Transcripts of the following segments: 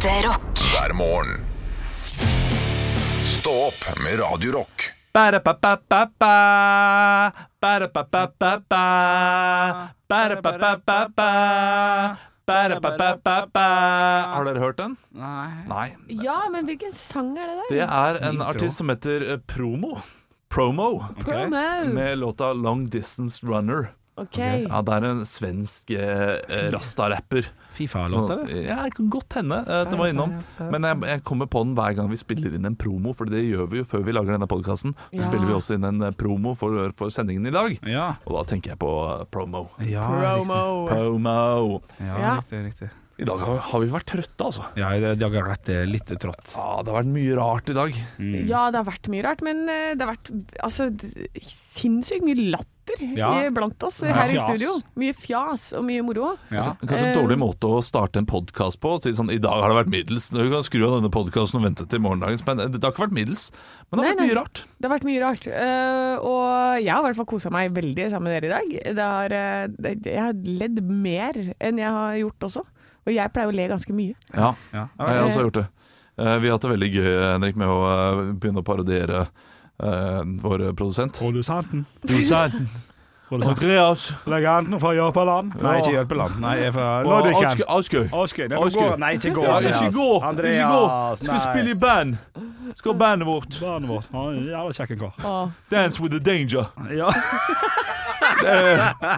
Ekte rock. hver morgen. Stå opp med Radio Rock. Ba-da-ba-ba-ba-ba. Ba-da-ba-ba-ba-ba. Ba-da-ba-ba-ba-ba. Ba-da-ba-ba-ba-ba. Har dere hørt den? Nei. Nei. Ja, men hvilken sang er det der? Det er en artist som heter eh, Promo. Promo. Promo. Med låta Long Distance Runner. Ok. Ja, det er en svensk eh, rasta-rapper. Fifa-låt, eller? Ja, det kan godt hende eh, det var innom. Men jeg, jeg kommer på den hver gang vi spiller inn en promo, for det gjør vi jo før vi lager denne podkasten. Så Ja. spiller vi også inn en eh, promo for, for sendingen i dag. Ja. Og da tenker jeg på eh, promo. ja Promo. Promo. Riktig. Ja, Ja. riktig, riktig. I dag har, har vi vært trøtte, altså. Ja, det, det har vært eh, litt trått. Ja, det har vært mye rart i dag. Mm. Ja, det har vært mye rart, men eh, det har vært altså, sinnssykt mye latter Ja. blant oss Ja, her i studio. Mye fjas og mye moro. Ja. Kanskje en Eh. dårlig måte å starte en podkast på. å Si sånn, I dag har det vært middels. Du kan skru av denne podkasten og vente til morgendagens. Men det har ikke vært middels. Men det har Nei, vært nei. mye rart. Det har vært mye rart. Uh, og jeg har i hvert fall kosa meg veldig sammen med dere i dag. Det har, uh, jeg har ledd mer enn jeg har gjort også. Og jeg pleier å le ganske mye. Ja, Ja. jeg har også gjort det. Eh, Vi har hatt det veldig gøy, Henrik, med å eh, begynne å parodiere eh, vår produsent. Produsenten. Produsenten. Andreas. Legenden fra Jørpeland. Nei, ikke Jørpeland. Nei, jeg er fra Lodviken. Askøy. Askøy. Nei, Askøy. gå- Nei, ikke gå. Ja, Andreas. ikke gå! Andreas, Ikke gå! Skal vi spille i band. Skal bandet vårt. Bandet vårt. Han er jævla kjekk en kar. Dance with the danger. Ja. Det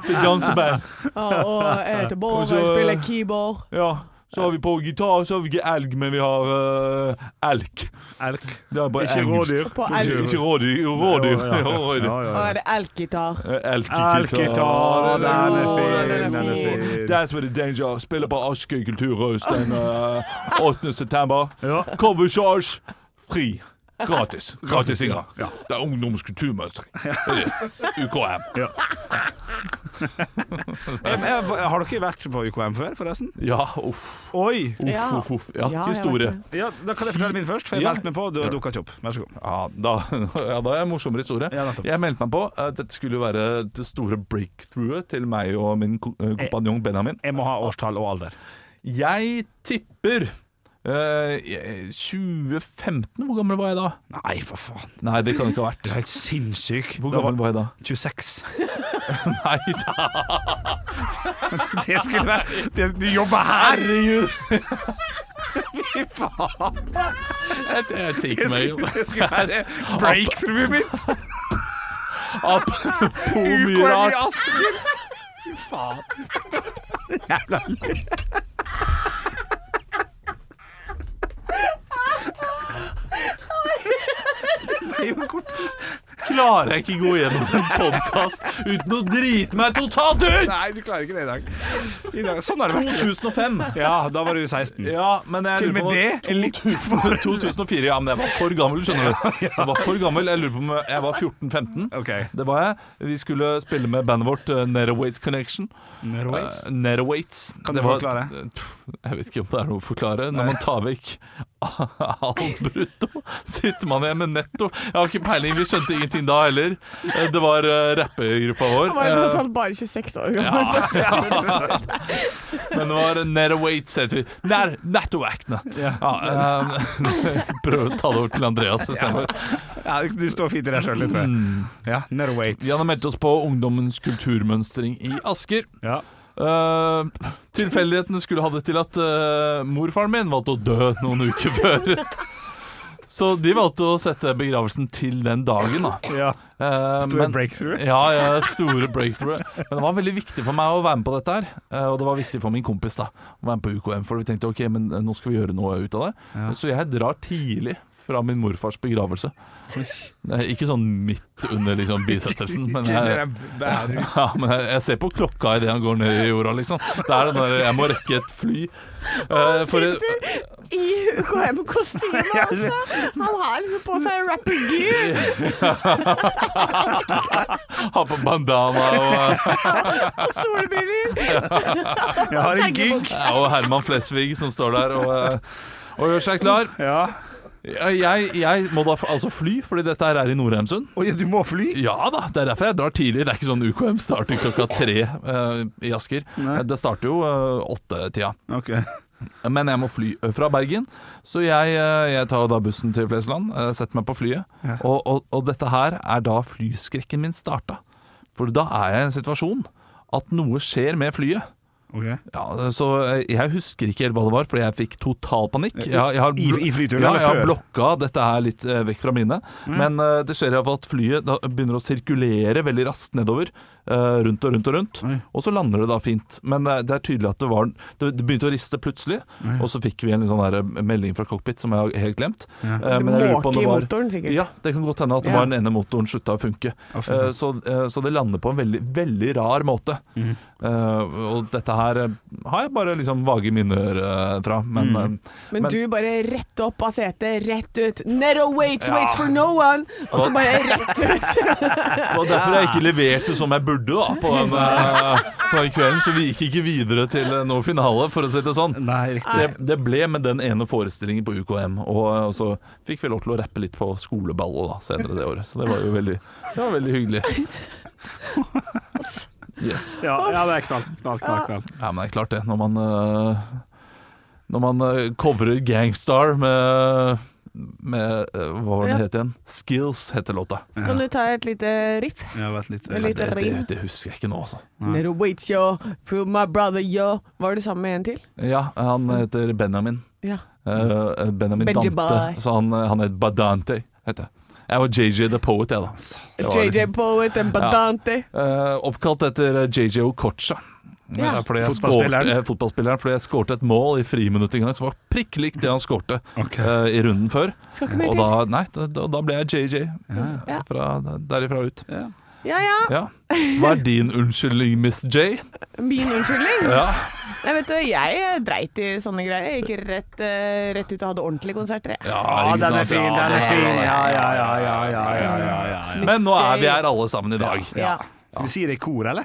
det er danseband. Ja, og jeg heter Bård, Og jeg spiller keyboard. Ja. Så har vi på gitar, så har vi ikke elg, men vi har uh, elk. Elk. Det er bare Ikke rådyr. På elg. Ikke rådyr. Rådyr. Ja, ja, ja. Rådyr. Ja, ja, Og er det elkgitar? Elkegitar. Elkgitar, den er fin. den er fin. That's where with the danger. Spiller på Askøy kulturhus den uh, 8. september. Ja. Covercharge fri. Gratis. Gratis inngang. Ja. Det er ungdoms kulturmønstring. UKM. Ja. Har dere vært på UKM før, forresten? Ja, uff. Oi! Uff, uff, uff. Ja, Ja, historie. Ja, Da kan jeg fortelle min først, for jeg Ja. meldte meg på. Du Ja. dukka ikke opp. Vær så god. Ja, da, ja, da er det en morsommere historie. Ja. Jeg meldte meg på. eh, Dette skulle jo være det store breakthroughet til meg og min eh, kompanjong Benjamin. Jeg må ha årstall og alder. Jeg tipper eh, 2015. Hvor gammel var jeg da? Nei, for faen. Nei, det kan det ikke ha Du er vært. helt sinnssyk. Hvor gammel var jeg da? 26. Nei, Det skulle være det, Du jobber her! herregud! Fy faen! Jeg, jeg tenker meg jo det skulle være breakthroughet mitt! Apropos mye rart. Fy faen. Jævla løy. Det er jo en kortis. Klarer jeg ikke gå gjennom en podkast uten å drite meg totalt ut! Nei, du klarer ikke det i dag. I dag sånn har det vært. 2005. Ja, da var du 16. Ja, men jeg Til og med det er litt 2004, ja, men jeg var for gammel, skjønner du. Jeg var for gammel, jeg lurer på om jeg var 14-15. Ok. Det var jeg. Vi skulle spille med bandet vårt uh, Connection. Netherweights? Uh, Netherweights. Kan du Det var- forklare? Jeg vet ikke om det er noe å forklare. Når man tar vekk all brutto, sitter man igjen med netto. Jeg har ikke peiling, vi skjønte ingenting da heller. Uh, Det var uh, rappegruppa vår. Han var jo tross alt bare 26 år gammel. ja, Men det var Netherweights, heter vi. Nær, Nettoaktene. Ja. Ja, um, prøv å ta det over til Andreas istedenfor. Ja, du står fint i deg sjøl, tror jeg. Ja, Netherweights. Vi har meldt oss på Ungdommens kulturmønstring i Asker. Ja. Uh, tilfeldighetene skulle ha det til at uh, morfaren min valgte å dø noen uker før. Så de valgte å sette begravelsen til den dagen. da ja. Uh, Store men- breakthrough. Ja, ja, store breakthrough. Men det var veldig viktig for meg å være med på dette her. Og det var viktig for min kompis da å være med på UKM. For vi tenkte ok, men nå skal vi gjøre noe ut av det. Ja. Så jeg drar tidlig fra min morfars begravelse. Ikke sånn midt under liksom bisettelsen, men jeg, ja, men jeg, jeg ser på klokka idet han går ned i jorda, liksom. Det er den der, jeg må rekke et fly. Uh, for, I UKM-kostyme, altså. Han har liksom på seg rapper gear har på bandana og, og solbriller. Jeg har en gig. og Herman Flesvig som står der og, uh, og gjør seg klar. Ja. Jeg, jeg, må da altså fly, fordi dette her er i Nordheimsund. Oi, du må fly? Ja da, det er derfor jeg drar tidlig. Det er ikke sånn UKM starter klokka tre uh, i Asker. Nei. Det starter jo uh, åttetida. Okay. Men jeg må fly fra Bergen, så jeg, eh, jeg tar da bussen til Flesland, eh, setter meg på flyet. Og, og, og dette her er da flyskrekken min starta. For da er jeg i en situasjon at noe skjer med flyet. Ok. Ja, så eh, Jeg husker ikke helt hva det var, fordi jeg fikk total panikk. Jeg, jeg har, I- i flyturen, ja, jeg har blokka dette her litt eh, vekk fra minnet. Men uh, det skjer iallfall at flyet da begynner å sirkulere veldig raskt nedover. Eh, rundt og rundt og rundt. Oi. Og så lander det da fint. Men eh, det er tydelig at det var Det, det begynte å riste plutselig, og så fikk vi en sånn der melding fra cockpit som jeg har helt glemt. Ja. Eh, men jeg lurer var motoren, sikkert. ja, det kan godt hende at det Ja. var den ene motoren slutta å funke. Eh, så, eh, så det lander på en veldig, veldig rar måte. Mm. Eh, og dette her eh, har jeg bare liksom vage minner eh, fra. Men Mm. eh, Men, Men- du bare rett opp av setet, rett ut. Nero waits, Ja. waits for no one! Og så bare rett ut. det var derfor jeg ikke leverte som jeg burde da på den, eh, på den kvelden. Så vi gikk ikke videre til noen noe finale, for å si det sånn. Nei, riktig. Det, det ble med den ene forestillingen på UKM, og, eh, og så fikk vi lov til å rappe litt på skoleballet da, senere det året. Så det var jo veldig, det var veldig hyggelig. Yes. Ja, ja, det er knall, knall, knall. knall. Ja, men det er klart det. Når man Når man covrer Gangstar med med uh, Hva var det Ja. het igjen? Skills heter låta. Kan du ta et lite riff? Ja, vært litt, Det er Det, det, det husker jeg ikke nå, altså. Little wait, yo. For my brother, yo. Var det sammen med en til? Ja, han heter Benjamin. Ja. Uh, Benjamin Benji Dante. Så han, han het Badante, heter jeg. Jeg var JJ the Poet, jeg, da. JJ liksom- Poet and Badante. Uh, oppkalt etter JJ Okocha. Ja. Fordi jeg Fotballspilleren. skårte- eh, fotballspilleren. Fordi jeg skårte et mål i friminuttet en gang som var prikk likt det han skårte okay. eh, i runden før. Skal ikke mer Og da, nei, da, da ble jeg JJ Ja. fra, derifra ut. Ja. Ja ja. Hva er din unnskyldning, Miss J? min unnskyldning. Ja. Nei, vet du, jeg dreit i sånne greier. Jeg gikk rett, eh, rett ut og hadde ordentlige konserter. Ja, Ja, den er fin, den er fin. ja, Ja, ja, ja, ja, ja, ja, ja, ja. Men nå er vi her alle sammen i dag. Ja. Skal vi si det i kor, eller?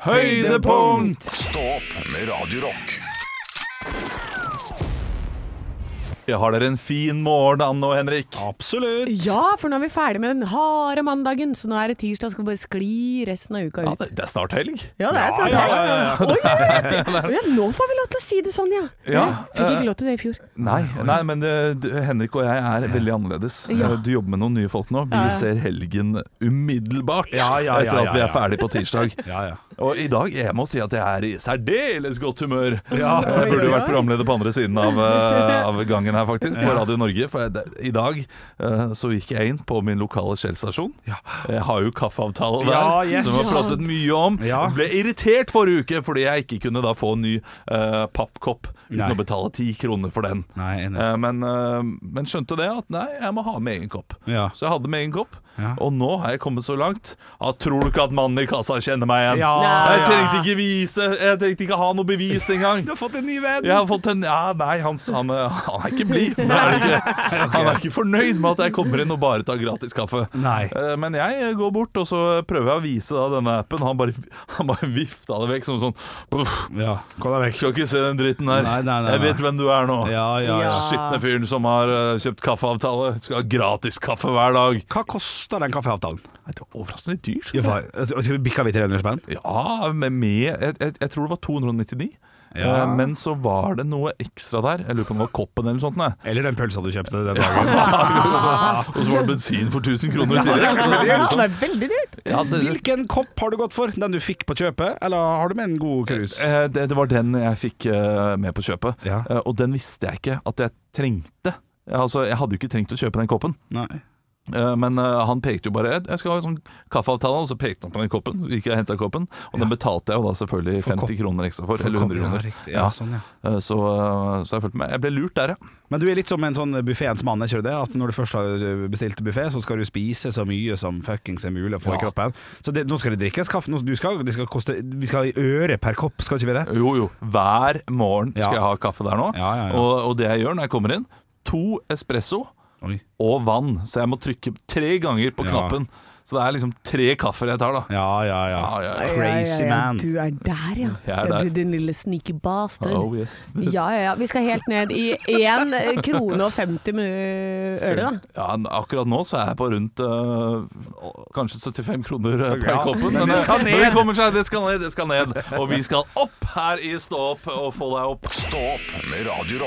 Høydepunkt! Stå opp med Radio Rock. Har dere en fin morgen, Anne og Henrik? Absolutt. ja, for nå er vi ferdig med den harde mandagen, så nå er det tirsdag. Skal vi bare skli resten av uka Ja, ut. det, det er snart helg. Ja, det er snart helg. ja, ja, ja. Ja, ja. Oi, ja, nå får vi lov til å si det sånn, ja. Ja, Fikk eh, ikke lov til det i fjor. Nei, nei men det, du, Henrik og jeg er veldig annerledes. Ja. Eh, Du jobber med noen nye folk nå. Vi Ja, ja. ser helgen umiddelbart Ja, ja, ja, etter at vi er ferdig på tirsdag. Ja, ja. Og i dag jeg må si at jeg er i særdeles godt humør. Ja. Jeg burde oi, vært programleder på andre siden av, eh, av gangen her, faktisk, på Radio Norge. For jeg, i dag eh, så gikk jeg inn på min lokale Shell-stasjon. Jeg har jo kaffeavtale der, Ja, yes. som vi har pratet mye om. Jeg Ble irritert forrige uke fordi jeg ikke kunne da få en ny uh, pappkopp uten Nei. å betale ti kroner for den. Nei, nei. Eh, men, eh, men skjønte det at nei, jeg må ha med egen kopp. Ja. Så jeg hadde med egen kopp. Ja. Og nå har jeg kommet så langt at tror du ikke at mannen i kassa kjenner meg igjen? Ja, Jeg trengte ikke vise Jeg trengte ikke ha noe bevis engang. Du har fått en ny venn! Jeg har fått en Ja, nei, han, han, han er ikke blid. Ikke. Han er ikke fornøyd med at jeg kommer inn og bare tar gratis kaffe. Nei. Eh, Men jeg går bort og så prøver jeg å vise da denne appen. Han bare, han bare vifta det vekk som sånn Ja. Skal ikke se den dritten her. Nei, nei, nei, Jeg vet hvem du er nå. Ja, ja, ja. Skitne fyren som har uh, kjøpt kaffeavtale. Skal ha gratis kaffe hver dag. Hva koster den kaffeavtalen? Nei, Det var overraskende dyrt. Ja, hva- bikke av i 300 spenn? Ja, med, med jeg, jeg, jeg tror det var 299. Ja. Eh, Men så var det noe ekstra der. Jeg lurer på om det var koppen eller noe sånt. Ne. Eller den pølsa du kjøpte den dagen. Og så var det bensin for 1000 kroner i tillegg. Ja, det er. Hvilken kopp har du gått for? Den du fikk på kjøpet, eller har du med en god cruise? eh, det, det var den jeg fikk eh, med på kjøpet. Ja. Eh, Og den visste jeg ikke at jeg trengte. Altså, Jeg hadde jo ikke trengt å kjøpe den koppen. Nei. Eh, Men eh, han pekte jo bare Jeg skal ha en sånn kaffeavtale, og så pekte han på den koppen. Gikk jeg og henta koppen, og den betalte jeg jo da selvfølgelig 50 kroner ekstra for. For eller 100 kroner. Ja, riktig. Ja, Ja. sånn, ja. Eh, Så, så jeg følte meg Jeg ble lurt der, ja. Men du er litt som en sånn buffeens mann, ikke det? At når du først har bestilt buffé, så skal du spise så mye som fuckings er mulig å få i kroppen. Så det, nå skal det drikkes kaffe. Nå, du skal, det skal koste, vi skal ha øre per kopp, skal ikke vi det? Jo, jo. Hver morgen skal Ja. jeg ha kaffe der nå. Ja, ja, ja. Og, og det jeg gjør når jeg kommer inn, to espresso Oi. og vann. Så jeg må trykke tre ganger på Ja. knappen. Så det er liksom tre kaffer jeg tar, da. Ja, ja, ja. Ah, ja, ja. Crazy man. Du er der, ja. Er der. Du, din lille sneaky bastard. Oh, yes. Ja, ja, ja. Vi skal helt ned i 1 krone og 50 øre, da. Ja, akkurat nå så er jeg på rundt uh, kanskje 75 kroner øh, per Ja, koppen. men det øh, skal ned. det kommer seg, det skal ned, det skal ned. Og vi skal opp her i Stå opp og få deg opp. Stå opp med Radio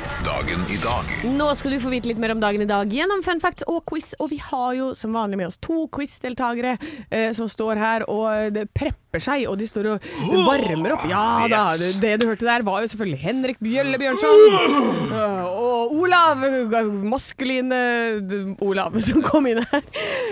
Dagen i dag Nå skal du få vite litt mer om dagen i dag gjennom fun facts og quiz. Og vi har jo som vanlig med oss to quizdeltakere eh, som står her og det prepper seg, og de står og varmer opp. Ja da, det, det du hørte der var jo selvfølgelig Henrik Bjølle Bjørnson. Eh, og Olav, eh, maskuline eh, Olav, som kom inn her.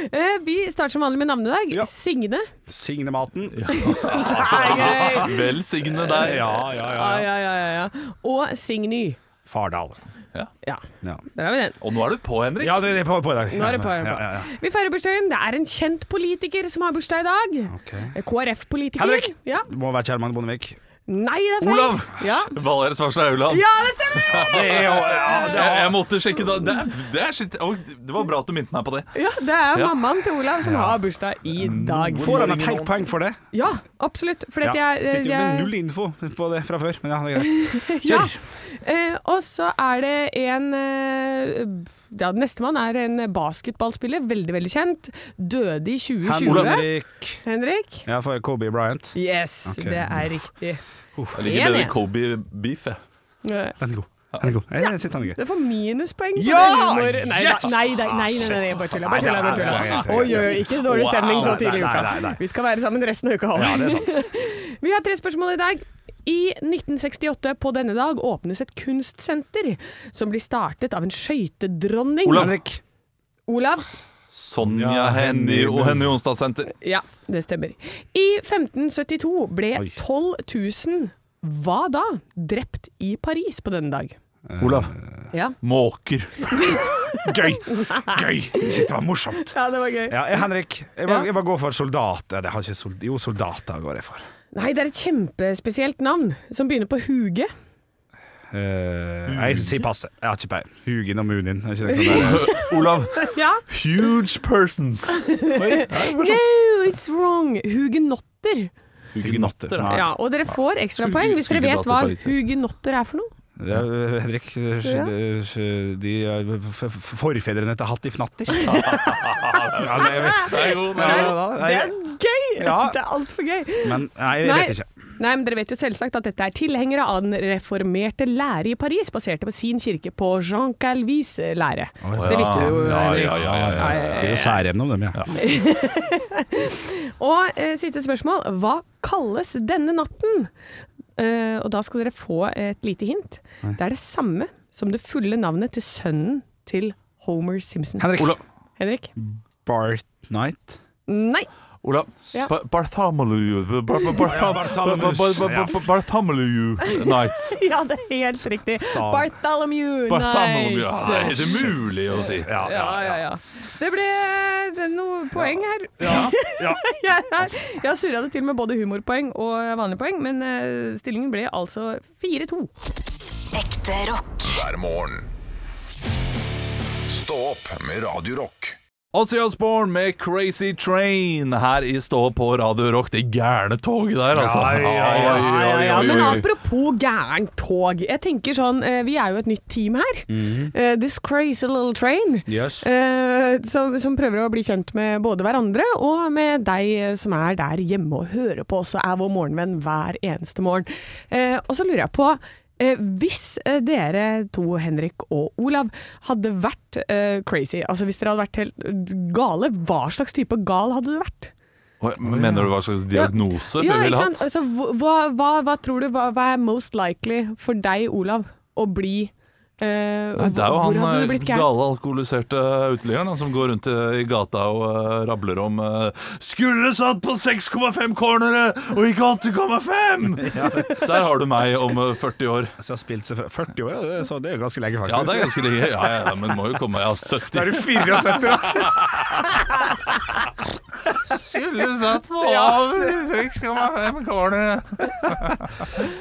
Eh, vi starter som vanlig med navnedag. Ja. Signe. Signe maten. Det er gøy. Velsigne deg. Ja, ja, Ja, ja, ja, ja, ja. Og Signy. Fardal. Ja, Ja. der har vi den. Og nå er du på, Henrik. Ja, det er på, på i dag. Nå er det på. Ja, ja, ja. Vi feirer bursdagen. Det er en kjent politiker som har bursdag i dag. Okay. KrF-politiker. Henrik! Ja. Det må være Kjerman Bondevik. Nei, det er feil. Olav! Ja. Valgerd Svarstad Auland. ja, det stemmer! Det er ja, det Jeg, er, jeg måtte sjekke da. Det, er, det, er shit. Oh, det var bra at du minte meg på det. Ja, Det er Ja. mammaen til Olav som har bursdag i dag. Får han et helt poeng for det? Ja, absolutt. For Ja. jeg, jeg, Sitter jo med null info på det fra før, men ja, det er greit. ja. Kjør! Eh, og så er det en eh, ja, Nestemann er en basketballspiller, veldig veldig kjent. Døde i 2020. Henrik Henrik? Ja, for Kobe Bryant. Yes, okay. det er riktig. Jeg liker bedre Kobe Beef, jeg. Den er god. Den er god. Jeg, jeg synes er gøy. Det får minuspoeng på Ja! det humor... Nei, Yes! nei, nei, nei, nei, nei, nei, bare tulla. Bare tulla, bare Nei, nei, nei, tulla. Oi, oi, oi, ikke så dårlig stemning så tidlig i uka. Vi skal være sammen resten av uka. Ja, det er sant. Vi har tre spørsmål i dag. I 1968 på denne dag åpnes et kunstsenter som blir startet av en skøytedronning. Olav. Olav? Sonja Ja, Henny og Henny Jonstad Senter. Ja, det stemmer. I 1572 ble 12 000 hva da drept i Paris på denne dag? Olav. Ja, Måker. Gøy! Gøy! Det var morsomt. ja det var gøy. Ja, Henrik, jeg Ja. var, jeg var går for soldat. Det har ikke sold, jo, soldater går jeg for. Nei, det er et kjempespesielt navn som begynner på Huge. Uh, jeg sier passe. Jeg har ikke peiling. Hugin og Munin. Er ikke det sånn? Olav. Ja. Huge persons. No, it's wrong. Hugenotter. Hugenotter. Ja. Ja, og dere får ekstra poeng hvis dere vet hva ja. hugenotter er for noe. Er, Henrik, de, er forfedrene til Hattif Natter. ja, det er, Det er det ja, da, Det gøy! Ja. Det er altfor gøy. Men nei, jeg Nei. vet ikke. Nei, men Dere vet jo selvsagt at dette er tilhengere av den reformerte lære i Paris, baserte på sin kirke på Jean Calvis lære. Det visste du jo. Ja, ja, ja, ja, ja. Sier jo særemne om dem, ja. Og eh, siste spørsmål. Hva kalles denne natten? Eh, og da skal dere få et lite hint. Det er det samme som det fulle navnet til sønnen til Homer Simpson. Henrik. Henrik? Bart Night. Nei. Olav. Ja. Bartholomew Bartholomew. bar- bar- bar- bar- Bartholomew Night. Ja, det er helt riktig. Bartholomew Night. Nights. Er det mulig å si? Ja, Ja, ja, ja. Det ble det er noe poeng her. ja. ja. Jeg, surra det til med både humorpoeng og vanlige poeng, men eh, stillingen ble altså 4-2. Ekte rock. hver morgen. Stå opp med Radio Rock. Ozzy Osbourne med Crazy Train her i Stå på Radio Rock. Det gærne toget der, altså. Ja, ja, ja, men apropos gærent tog. Jeg tenker sånn, eh, Vi er jo et nytt team her. Eh, This crazy little train. Yes. Uh, som, som prøver å bli kjent med både hverandre og med deg som er der hjemme og hører på oss og er vår morgenvenn hver eneste morgen. Uh, og så lurer jeg på hvis eh, dere to, Henrik og Olav, hadde vært eh, crazy, altså hvis dere hadde vært helt gale, hva slags type gal hadde du vært? Mener du hva slags diagnose Ja, ville ikke sant? Altså, hva, hva, hva tror du hva, hva er most likely for deg, Olav, å bli eh, Nei, det er jo han eh, gale alkoholiserte uteliggeren som går rundt eh, i gata og uh, rabler om uh, 'Skulle satt på 6,5 cornere og ikke 8,5!' Der har du meg om eh, 40 år. Så jeg har spilt seg 40 år, ja, det så det er jo ganske lenge, faktisk. Ja, det er ganske lenge. Ja, ja, ja, men må jo komme Ja, 70. Da er du 74, da! Skulle satt på over 6,5 cornere.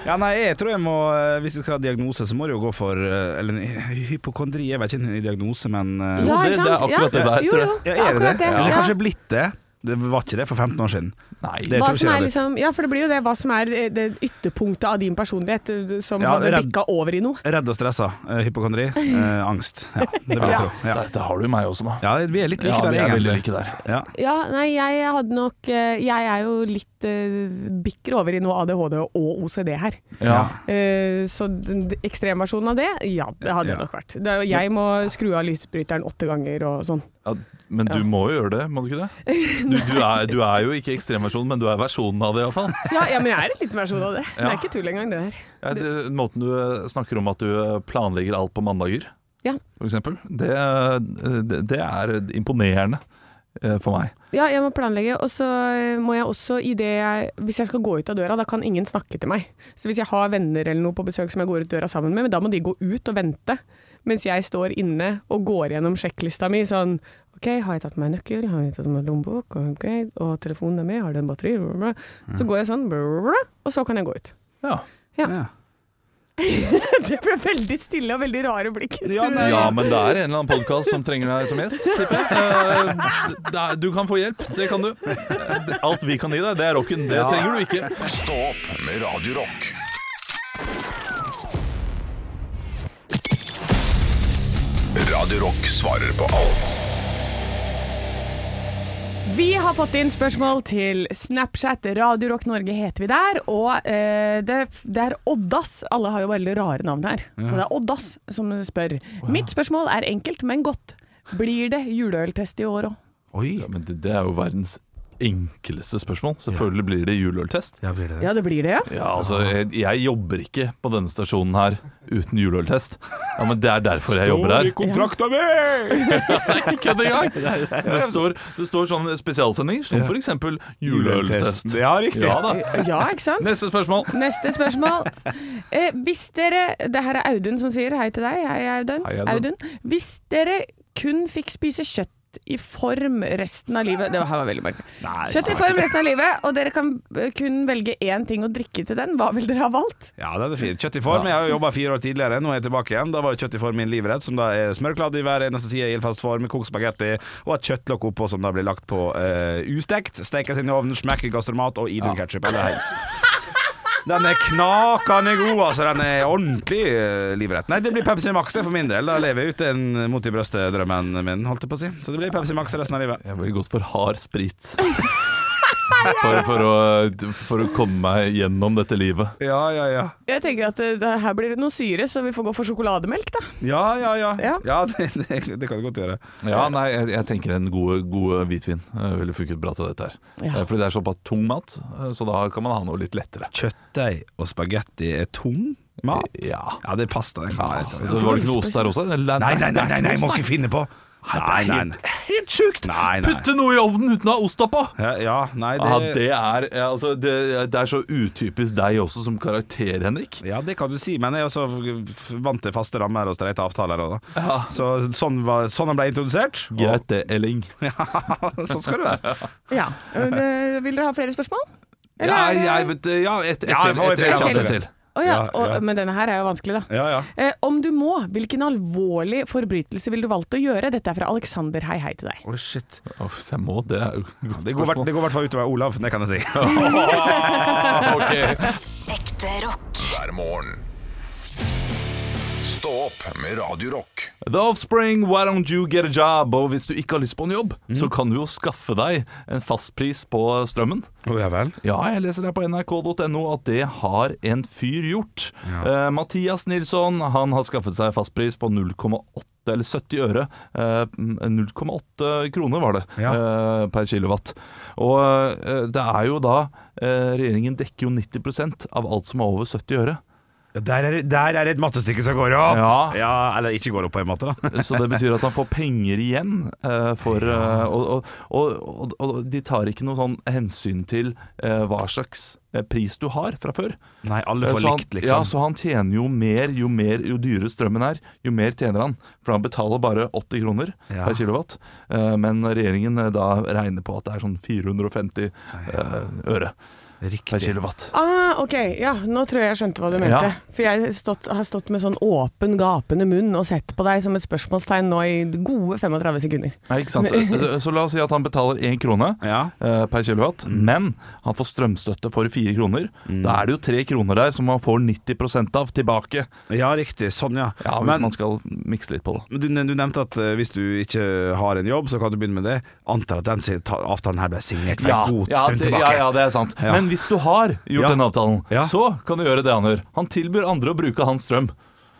Ja, nei, jeg tror jeg må eh, Hvis du skal ha diagnose, så må du jo gå for eh, Eller hypokondri er vel ikke en diagnose, men eh, Ja, det- det er akkurat det der, tror jeg. jo, Ja, er det det? akkurat det. Eller kanskje blitt det? Det var ikke det for 15 år siden. Nei. Det Hva som er liksom, ja, for det blir jo det hva som er det, det ytterpunktet av din personlighet eh, som Ja, hadde bikka over i noe. Redd og stressa. eh, hypokondri. eh, angst. Ja, det vil jeg Ja. tro. Ja. Der, der har du meg også, da. ja, vi er litt like Ja, der, er egentlig. like der. Ja. Ja, nei, jeg hadde nok eh, Jeg er jo litt uh, bikker over i noe ADHD og OCD her. Ja. Uh, så ekstremversjonen av det, ja, det hadde Ja. det nok vært. Det, er jeg må skru av lysbryteren åtte ganger og sånn. Ja, men du må jo gjøre det, må du ikke det? Du, du, er, du er jo ikke ekstremversjonen, men du er versjonen av det iallfall. Ja, ja, men jeg er en liten versjon av det. Det er ikke tull engang, det. Ja, det- måten du eh, snakker om at du eh, planlegger alt på mandager, Ja. for eksempel, det, eh, det, det er imponerende eh, for meg. Ja, jeg må planlegge, og så eh, må jeg også i det jeg Hvis jeg skal gå ut av døra, da kan ingen snakke til meg. Så hvis jeg har venner eller noe på besøk som jeg går ut døra sammen med, men da må de gå ut og vente. Mens jeg står inne og går gjennom sjekklista mi sånn OK, har jeg tatt med nøkkel? Har jeg tatt med lommebok? Ok, Og telefonen er med? Har den batteri? Så går jeg sånn, og så kan jeg gå ut. Ja. Ja. Det ble veldig stille og veldig rare blikk. Ja, ja, men det er en eller annen podkast som trenger deg som gjest, tipper jeg. Eh, Du kan få hjelp, det kan du. Eh, Alt vi kan gi deg, det er rocken. Det Ja. trenger du ikke. Stå opp med Radio Rock. Radio Rock svarer på alt Vi har fått inn spørsmål til Snapchat. Radio Rock Norge heter vi der. Og eh, det, det er Oddas. Alle har jo veldig rare navn her. Så det er Oddas som spør. Mitt spørsmål er enkelt, men godt. Blir det juleøltest i år òg? Oi. Ja, men det, det er jo verdens enkleste spørsmål. Selvfølgelig blir det juleøltest. Ja, blir det? Ja, det blir det, ja. Ja, altså, jeg, jeg jobber ikke på denne stasjonen her uten juleøltest. Ja, men det er derfor jeg jobber her. kontrakta mi! Nei, ikke kødd engang! Det står, det står sånne spesialsendinger, som for eksempel juleøltest. Ja, riktig. Ja da. Ja, ikke sant? Neste spørsmål. Neste spørsmål. Eh, hvis dere Det her er Audun som sier hei til deg. Hei, Audun. Hei, Audun. Hvis dere kun fikk spise kjøtt i form resten av livet Det her var veldig merkelig. Kjøtt i form resten av livet, og dere kan eh, kun velge én ting å drikke til den. Hva vil dere ha valgt? Ja, det er fint. Kjøtt i form. Jeg har jo jobba fire år tidligere, nå er jeg tilbake igjen. Da var jo kjøtt i form min livrett, som da er smørkladd i hver eneste side i ildfast form, kokt spagetti og et kjøttlokk oppå som da blir lagt på uh, ustekt. Stekes inn i ovnen, smekker gastromat og idun ketchup eller heis. Den er knakende god, altså. Den er ordentlig uh, livrett. Nei, det blir Pepsi Max det for min del. Da lever jeg ut den mot i brøstet-drømmen min, holdt jeg på å si. Så det blir Pepsi Max resten av livet. Jeg blir gått for hard sprit. Bare for å, for å komme meg gjennom dette livet. Ja, ja, ja. Jeg tenker at det, her blir det noe syre, så vi får gå for sjokolademelk, da. Ja, ja, ja. Ja. Ja, det, det, det kan du godt gjøre. Ja, nei, jeg, jeg tenker en god, god hvitvin eh, ville funket bra til dette her. Ja. Eh, Fordi det er såpass tung mat, så da kan man ha noe litt lettere. Kjøttdeig og spagetti er tung mat? Ja. Ja, det er pasta. Det kan Så var det ikke noe ost der også? Nei, nei, nei, nei, nei, må ikke finne på! Nei, nei, Helt, helt sjukt! Putte noe i ovnen uten å ha ost oppå! Ja, ja, nei, det, Ja, det er, altså, det, det er så utypisk deg også som karakter, Henrik. ja, det kan du si, men jeg er også vant til faste rammer og streite avtaler. og Ja. Så sånn, var, sånn han ble introdusert. Greit det, Elling. Ja, sånn skal det være. Ja. Vil dere ha flere spørsmål? Ja, jeg vet Ja, et, et, et, et, et, et et, et til. Å ja. Ja, Og. Men denne her er jo vanskelig, da. Ja, ja. Eh, om du må, hvilken alvorlig forbrytelse ville du valgt å gjøre? Dette er fra Alexander. Hei, hei til deg. Å, shit. Oh, hvis jeg må, det er godt Det går, hvert- det går i hvert fall utover Olav, det kan jeg si. Ok. Ekte rock. hver morgen. Stå opp med Radio Rock. The Offspring, Why Don't You Get A Job? Og hvis du ikke har lyst på en jobb, så kan du jo skaffe deg en fastpris på strømmen. Oh, ja vel. Ja, jeg leser her på nrk.no at det har en fyr gjort. Eh, Mathias Nilsson han har skaffet seg fastpris på 0,8 eller 70 øre. Eh, 0,8 kroner var det Ja. eh, per kilowatt. Og eh, det er jo da eh, Regjeringen dekker jo 90% av alt som er over 70 øre. Ja, der, er, der er et mattestykke som går opp! Ja. Eller ikke går opp på en måte, da. Så det betyr at han får penger igjen eh, for eh, og, og, og, og, og de tar ikke noe sånn hensyn til eh, hva slags eh, pris du har fra før. Nei, alle Eh, får så han, likt, liksom. Ja, så han tjener jo mer jo, mer jo dyrere strømmen er, jo mer tjener han. For han betaler bare 80 kroner Ja. per kilowatt. Eh, men regjeringen eh, da regner på at det er sånn 450 eh, øre per kilowatt. Ah, ok, ja, nå tror jeg jeg skjønte hva du mente. Ja. For jeg har stått, har stått med sånn åpen, gapende munn og sett på deg som et spørsmålstegn nå i gode 35 sekunder. Nei, ikke sant? Så la oss si at han betaler én krone Ja. eh, per kilowatt, men han får strømstøtte for fire kroner. Da er det jo tre kroner der som man får 90% av tilbake. ja, riktig. Sånn, ja. Ja, Hvis Men- man skal mikse litt på det. Men Du, du nevnte at eh, hvis du ikke har en jobb, så kan du begynne med det. Antar at den avtalen her ble signert for en god ja, stund tilbake. ja, ja, det er sant. Ja. Men hvis du har gjort Ja. den avtalen, Ja. så kan du gjøre det han gjør. Han tilbyr andre å bruke hans strøm.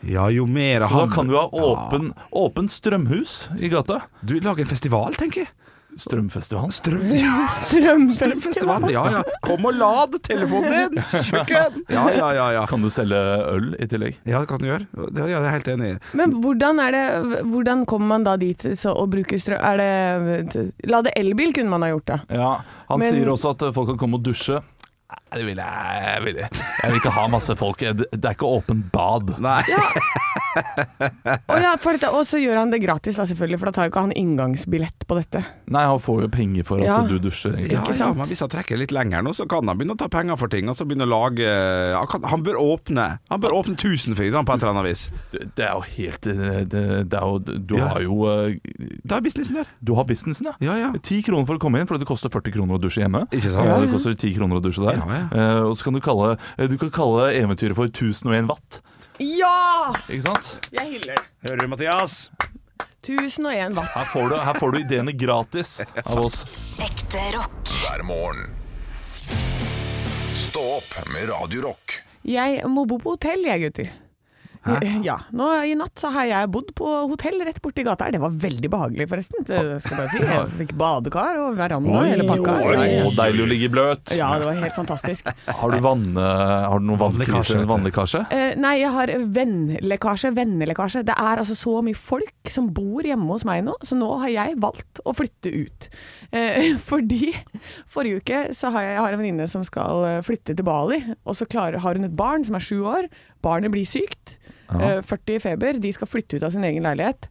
Ja, jo mer Så da kan du ha åpen, åpent strømhus i gata. Du lager en festival, tenker jeg. Strømfestivalen. Strøm... Strømfestival. Strømfestival. Ja, ja. Kom og lad telefonen din! Tjukken! Ja, ja, ja. ja. Kan du selge øl i tillegg? Ja, det kan du gjøre. Det ja, jeg er helt enig i. Men hvordan, er det, hvordan kommer man da dit så, og bruker strøm? Er det Lade elbil kunne man ha gjort, da. Ja, Han Men- sier også at eh, folk kan komme og dusje. Nei, det vil jeg, jeg vil, jeg vil ikke ha masse folk. Det det er ikke åpent bad. Nei. Og, ja, for dette, og så gjør han det gratis, da, selvfølgelig, for da tar jo ikke han inngangsbillett på dette. Nei, han får jo penger for at Ja. du dusjer. egentlig. Ja, Ikke ja, men hvis han trekker litt lenger nå, så kan han begynne å ta penger for ting. Og så begynne å lage Han, kan, han bør åpne Han bør åpne Tusenfryd på et eller annet vis. Det, det er jo helt eh, det, det er jo, Du Ja. har jo eh, Det er businessen der. Du har businessen, ja. Ja, ja. Ti kroner for å komme inn, fordi det koster 40 kroner å dusje hjemme. Ikke sant? Ja, det koster 10 kroner å dusje der. Ja, ja. Eh, og så kan du kalle, du kan kalle eventyret for 1001 watt. Ja! Ikke sant? Jeg hyller det. Hører du, Mathias? 1001 watt. Her får du, her får du ideene gratis av oss. Ekte rock. hver morgen. Stå opp med Radiorock. Jeg må bo på hotell, jeg, gutter. Ja. Nå I natt så har jeg bodd på hotell rett borti gata her. Det var veldig behagelig, forresten. Det skal jeg bare si. Jeg fikk badekar og veranda hele pakka. Oi, oi, ja. deilig å ligge bløt. Ja, det var helt fantastisk. Har du, vann, har du noen Vannlekkasje. Vannlekkasje? Uh, nei, jeg har vennlekkasje, vennelekkasje. Det er altså så mye folk som bor hjemme hos meg nå, så nå har jeg valgt å flytte ut. Uh, fordi forrige uke så har jeg, jeg har en venninne som skal eh, flytte til Bali, og så klarer, har hun et barn som er sju år. Barnet blir sykt. Ja. 40 i feber. De skal flytte ut av sin egen leilighet,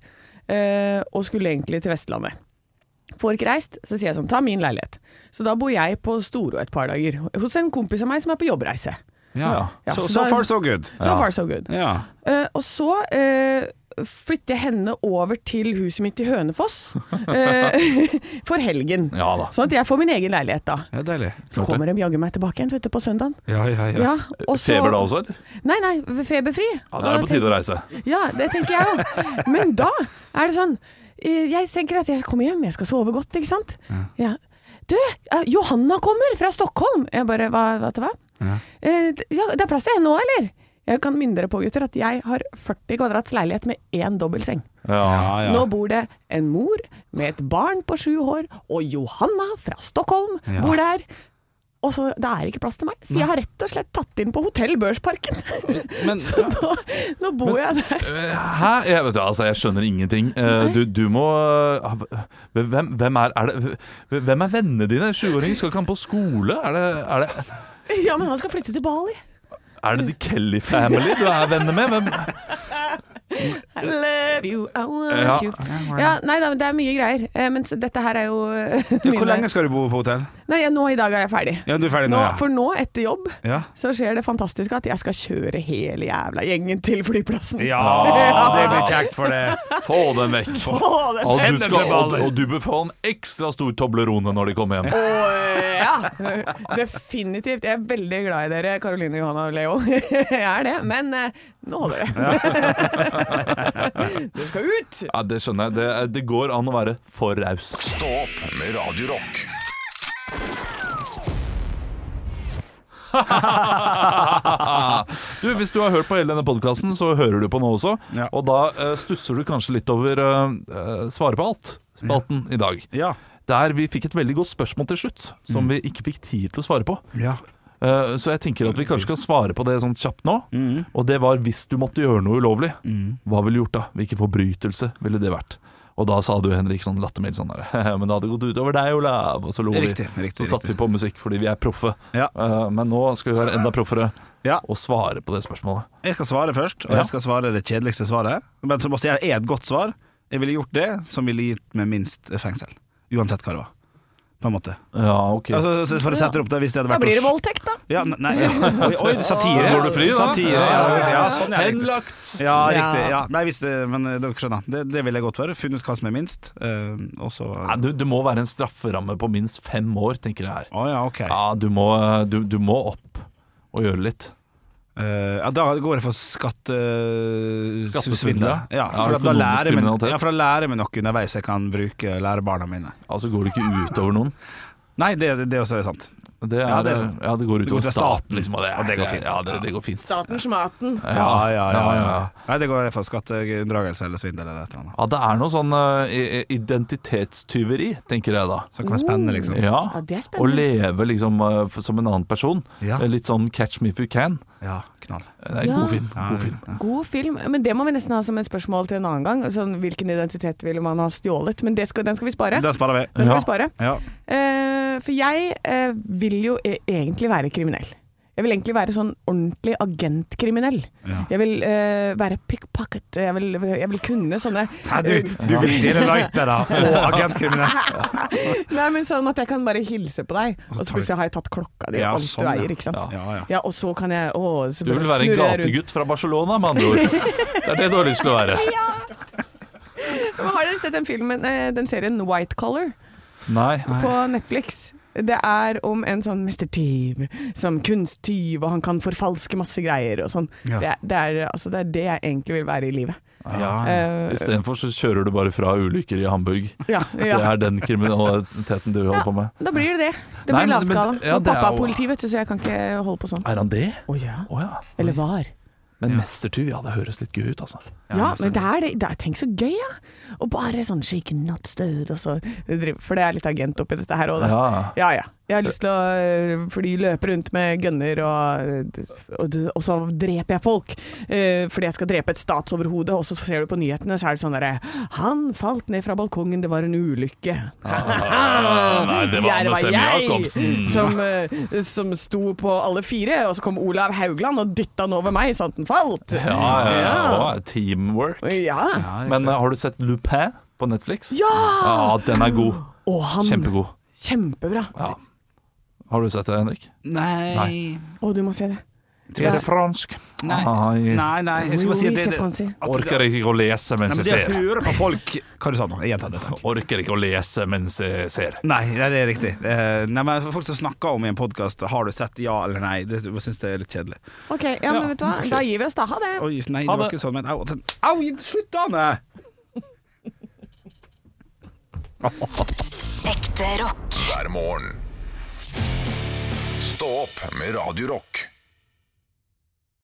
eh, og skulle egentlig til Vestlandet. Får ikke reist, så sier jeg sånn, ta min leilighet. Så da bor jeg på Storo et par dager, hos en kompis av meg som er på jobbreise. Ja. Ja, so, so far, so good. So far so good. Ja. Uh, og så eh, flytter jeg henne over til huset mitt i Hønefoss eh, for helgen. Ja da. Sånn at jeg får min egen leilighet da. ja, deilig. Så kommer de jaggu meg tilbake igjen vet du, på søndagen. Ja, ja, ja. Ja, og så- Feber da også, eller? Nei, nei, feberfri. Ja, Da er det på tide å reise. Ja, det tenker jeg òg. Men da er det sånn eh, Jeg tenker at jeg kommer hjem, jeg skal sove godt, ikke sant. Ja. Du, eh, Johanna kommer fra Stockholm! Jeg bare Hva, hva hva? Ja. Eh, ja, det er plass til henne nå, eller? Jeg kan minne dere på, gutter, at jeg har 40 kvadrats leilighet med én dobbeltseng. Ja. Ja. Nå bor det en mor med et barn på sju år, og Johanna fra Stockholm Ja. bor der. Og så, Det er ikke plass til meg, så jeg har rett og slett tatt inn på Hotell Børsparken. Men Så nå, nå bor jeg der. Hæ? Jeg, vet du, altså, jeg skjønner ingenting. Eh, du, du må eh, hvem, hvem, er, er det, hvem er vennene dine? Sjuåringen skal ikke han på skole? Er det, er, det, Ja, men han skal flytte til Bali. Er det The Kelly Family du er venner med? Hvem? I love you, I want Ja. you. Ja, nei da, men det er mye greier. Eh, Men så dette her er jo Du, hvor lenge skal du bo på hotell? Nei, ja, nå i dag er jeg ferdig. Ja, du er ferdig nå, Nå, ja. for nå, etter jobb, Ja, så skjer det fantastiske at jeg skal kjøre hele jævla gjengen til flyplassen. ja det blir kjekt for det. Få dem vekk. Å, det Og Send du, dem skal, til og, Bali. og du bør få en ekstra stor Toblerone når de kommer hjem. Å, ja, definitivt. Jeg er veldig glad i dere, Karoline, Johanna og Leo. Jeg er det, men eh, nå holder det. det skal ut! Ja, Det skjønner jeg. Det, det går an å være for raus. Stå opp med Radiorock. Du, Hvis du har hørt på hele denne podkasten, så hører du på nå også. Ja. Og da uh, stusser du kanskje litt over uh, Svare på alt-spalten i dag. Ja. Der vi fikk et veldig godt spørsmål til slutt, som vi ikke fikk tid til å svare på. Ja. Eh, Så jeg tenker at vi kanskje skal svare på det sånn kjapt nå. Og det var hvis du måtte gjøre noe ulovlig. Hva ville du gjort da? Hvilken forbrytelse ville det vært? Og da sa du, Henrik, sånn lattermild sånn der Men det hadde gått utover deg, Olav. Og så lo vi. Så satte vi på musikk fordi vi er proffe. Ja. Eh, Men nå skal vi være enda proffere Ja. og svare på det spørsmålet. Jeg skal svare først, og jeg skal svare det kjedeligste svaret. Men som også er et godt svar. Jeg ville gjort det som ville gitt meg minst fengsel. Uansett hva det var. På en måte. Ja, ok. Altså, for å sette det opp da, hvis det hadde Da blir det voldtekt, da. Ja, ne- nei, oi, oi, satire. Går du fri, da? Satire, ja, ja, sånn, ja. Henlagt! Ja, Ja. riktig. Ja. Nei, hvis det, men eh, dere skjønner. Det, det vil jeg godt være. Funnet hva som er minst. Uh, og så ja, du, det må være en strafferamme på minst fem år, tenker jeg her. Oh, ja, okay. Ja, du må, du, du må opp og gjøre litt. Eh, ja, da går jeg for skattesvindel. Uh, ja. Ja, Ja, for at da lærer jeg meg, kriminalitet. ja, for da lærer noe underveis jeg kan bruke lære barna mine. Altså går det ikke utover noen. Nei, det, det også er sant. Det, er, Ja, ja, det er sant. går Det går utover staten, staten, liksom. Og det, og det går fint. Ja, det, det går fint. Statens maten. Ja, ja, ja. ja. Nei, det går for skatteunndragelse eller svindel eller et eller annet. Ja, det er noe sånn eh, i- identitetstyveri, tenker jeg da. Som kan være spennende, liksom. Ja, Ja, det er Å leve liksom eh, som en annen person. Ja. Eh, Litt sånn Catch Me If You Can. Ja, knall. Det er en Ja. god film. God film. ja. God film, men det må vi nesten ha som et spørsmål til en annen gang. Sånn, hvilken identitet ville man ha stjålet? Men det skal, den skal vi spare. Den sparer vi. Den skal Ja. vi spare. Ja. Uh, for jeg uh, vil jo e egentlig være kriminell. Jeg vil egentlig være sånn ordentlig agentkriminell. Ja. Jeg vil uh, være pickpocket. Jeg vil, jeg vil kunne sånne Nei, du, du vil stjele lightere og agentkriminell. Nei, men sånn at jeg kan bare hilse på deg, og så plutselig har jeg tatt klokka di og Ja, alt sånn, du eier, ikke sant. Ja. Ja, og så kan jeg å, så Du vil være en gategutt fra Barcelona, med andre ord. Det er det du har lyst til å være. ja. Har dere sett den filmen, eh, den serien White Collar Nei. på Netflix? Det er om en sånn mestertyv, som kunsttyv, og han kan forfalske masse greier og sånn. Ja. Det, det, er, altså, det er det jeg egentlig vil være i livet. Ja. uh, Istedenfor så kjører du bare fra ulykker i Hamburg. ja, Det er den kriminaliteten du holder på med. Da blir det det. Det blir lavskala. ja, og er pappa er jo- politi, vet du, så jeg kan ikke holde på sånn. Er han det? Å ja. Oh, ja. Eller var. Men mestertyv, ja det høres litt gøy ut, altså. Ja, men det er det. det er, tenk så gøy, ja. Og bare sånn shake not stirred, og så For det er litt agent oppi dette her òg, da. Ja. Ja ja. Jeg har lyst til å Fordi løpe rundt med gunner, og, og, og så dreper jeg folk. Uh, fordi jeg skal drepe et statsoverhode, og så ser du på nyhetene, så er det sånn derre Han falt ned fra balkongen, det var en ulykke. nei, det var Anne Sem jeg Jacobsen. som, eh, som sto på alle fire, og så kom Olav Haugland og dytta den over meg sånn at den falt. Ja, ja, ja. Ja. Teamwork. Ja. Men eh, har du sett Lupin på Netflix? Ja! Ja, den er god. Og han Kjempegod. Kjempebra. Ja. Har du sett det, Henrik? Nei. Nei. Å, du må se det. Er det fransk? Nei. Ai. Nei, nei, jeg skal bare si at det, det, at Orker ikke å lese nei, mens men jeg det å ser. høre på folk Hva du sa nå? Gjenta det. takk. Orker ikke å lese mens jeg ser. Nei, nei, det er riktig. Eh, nei, men Folk som snakker om i en podkast 'Har du sett ja eller nei', det syns jeg er litt kjedelig. Ok, ja, men vet du hva? Da gir vi oss da. Ha det. Oi, nei, det var ikke sånn, men au, sånn, au slutt, Ane! Ekte rock. hver morgen. Stå opp med Radio Rock.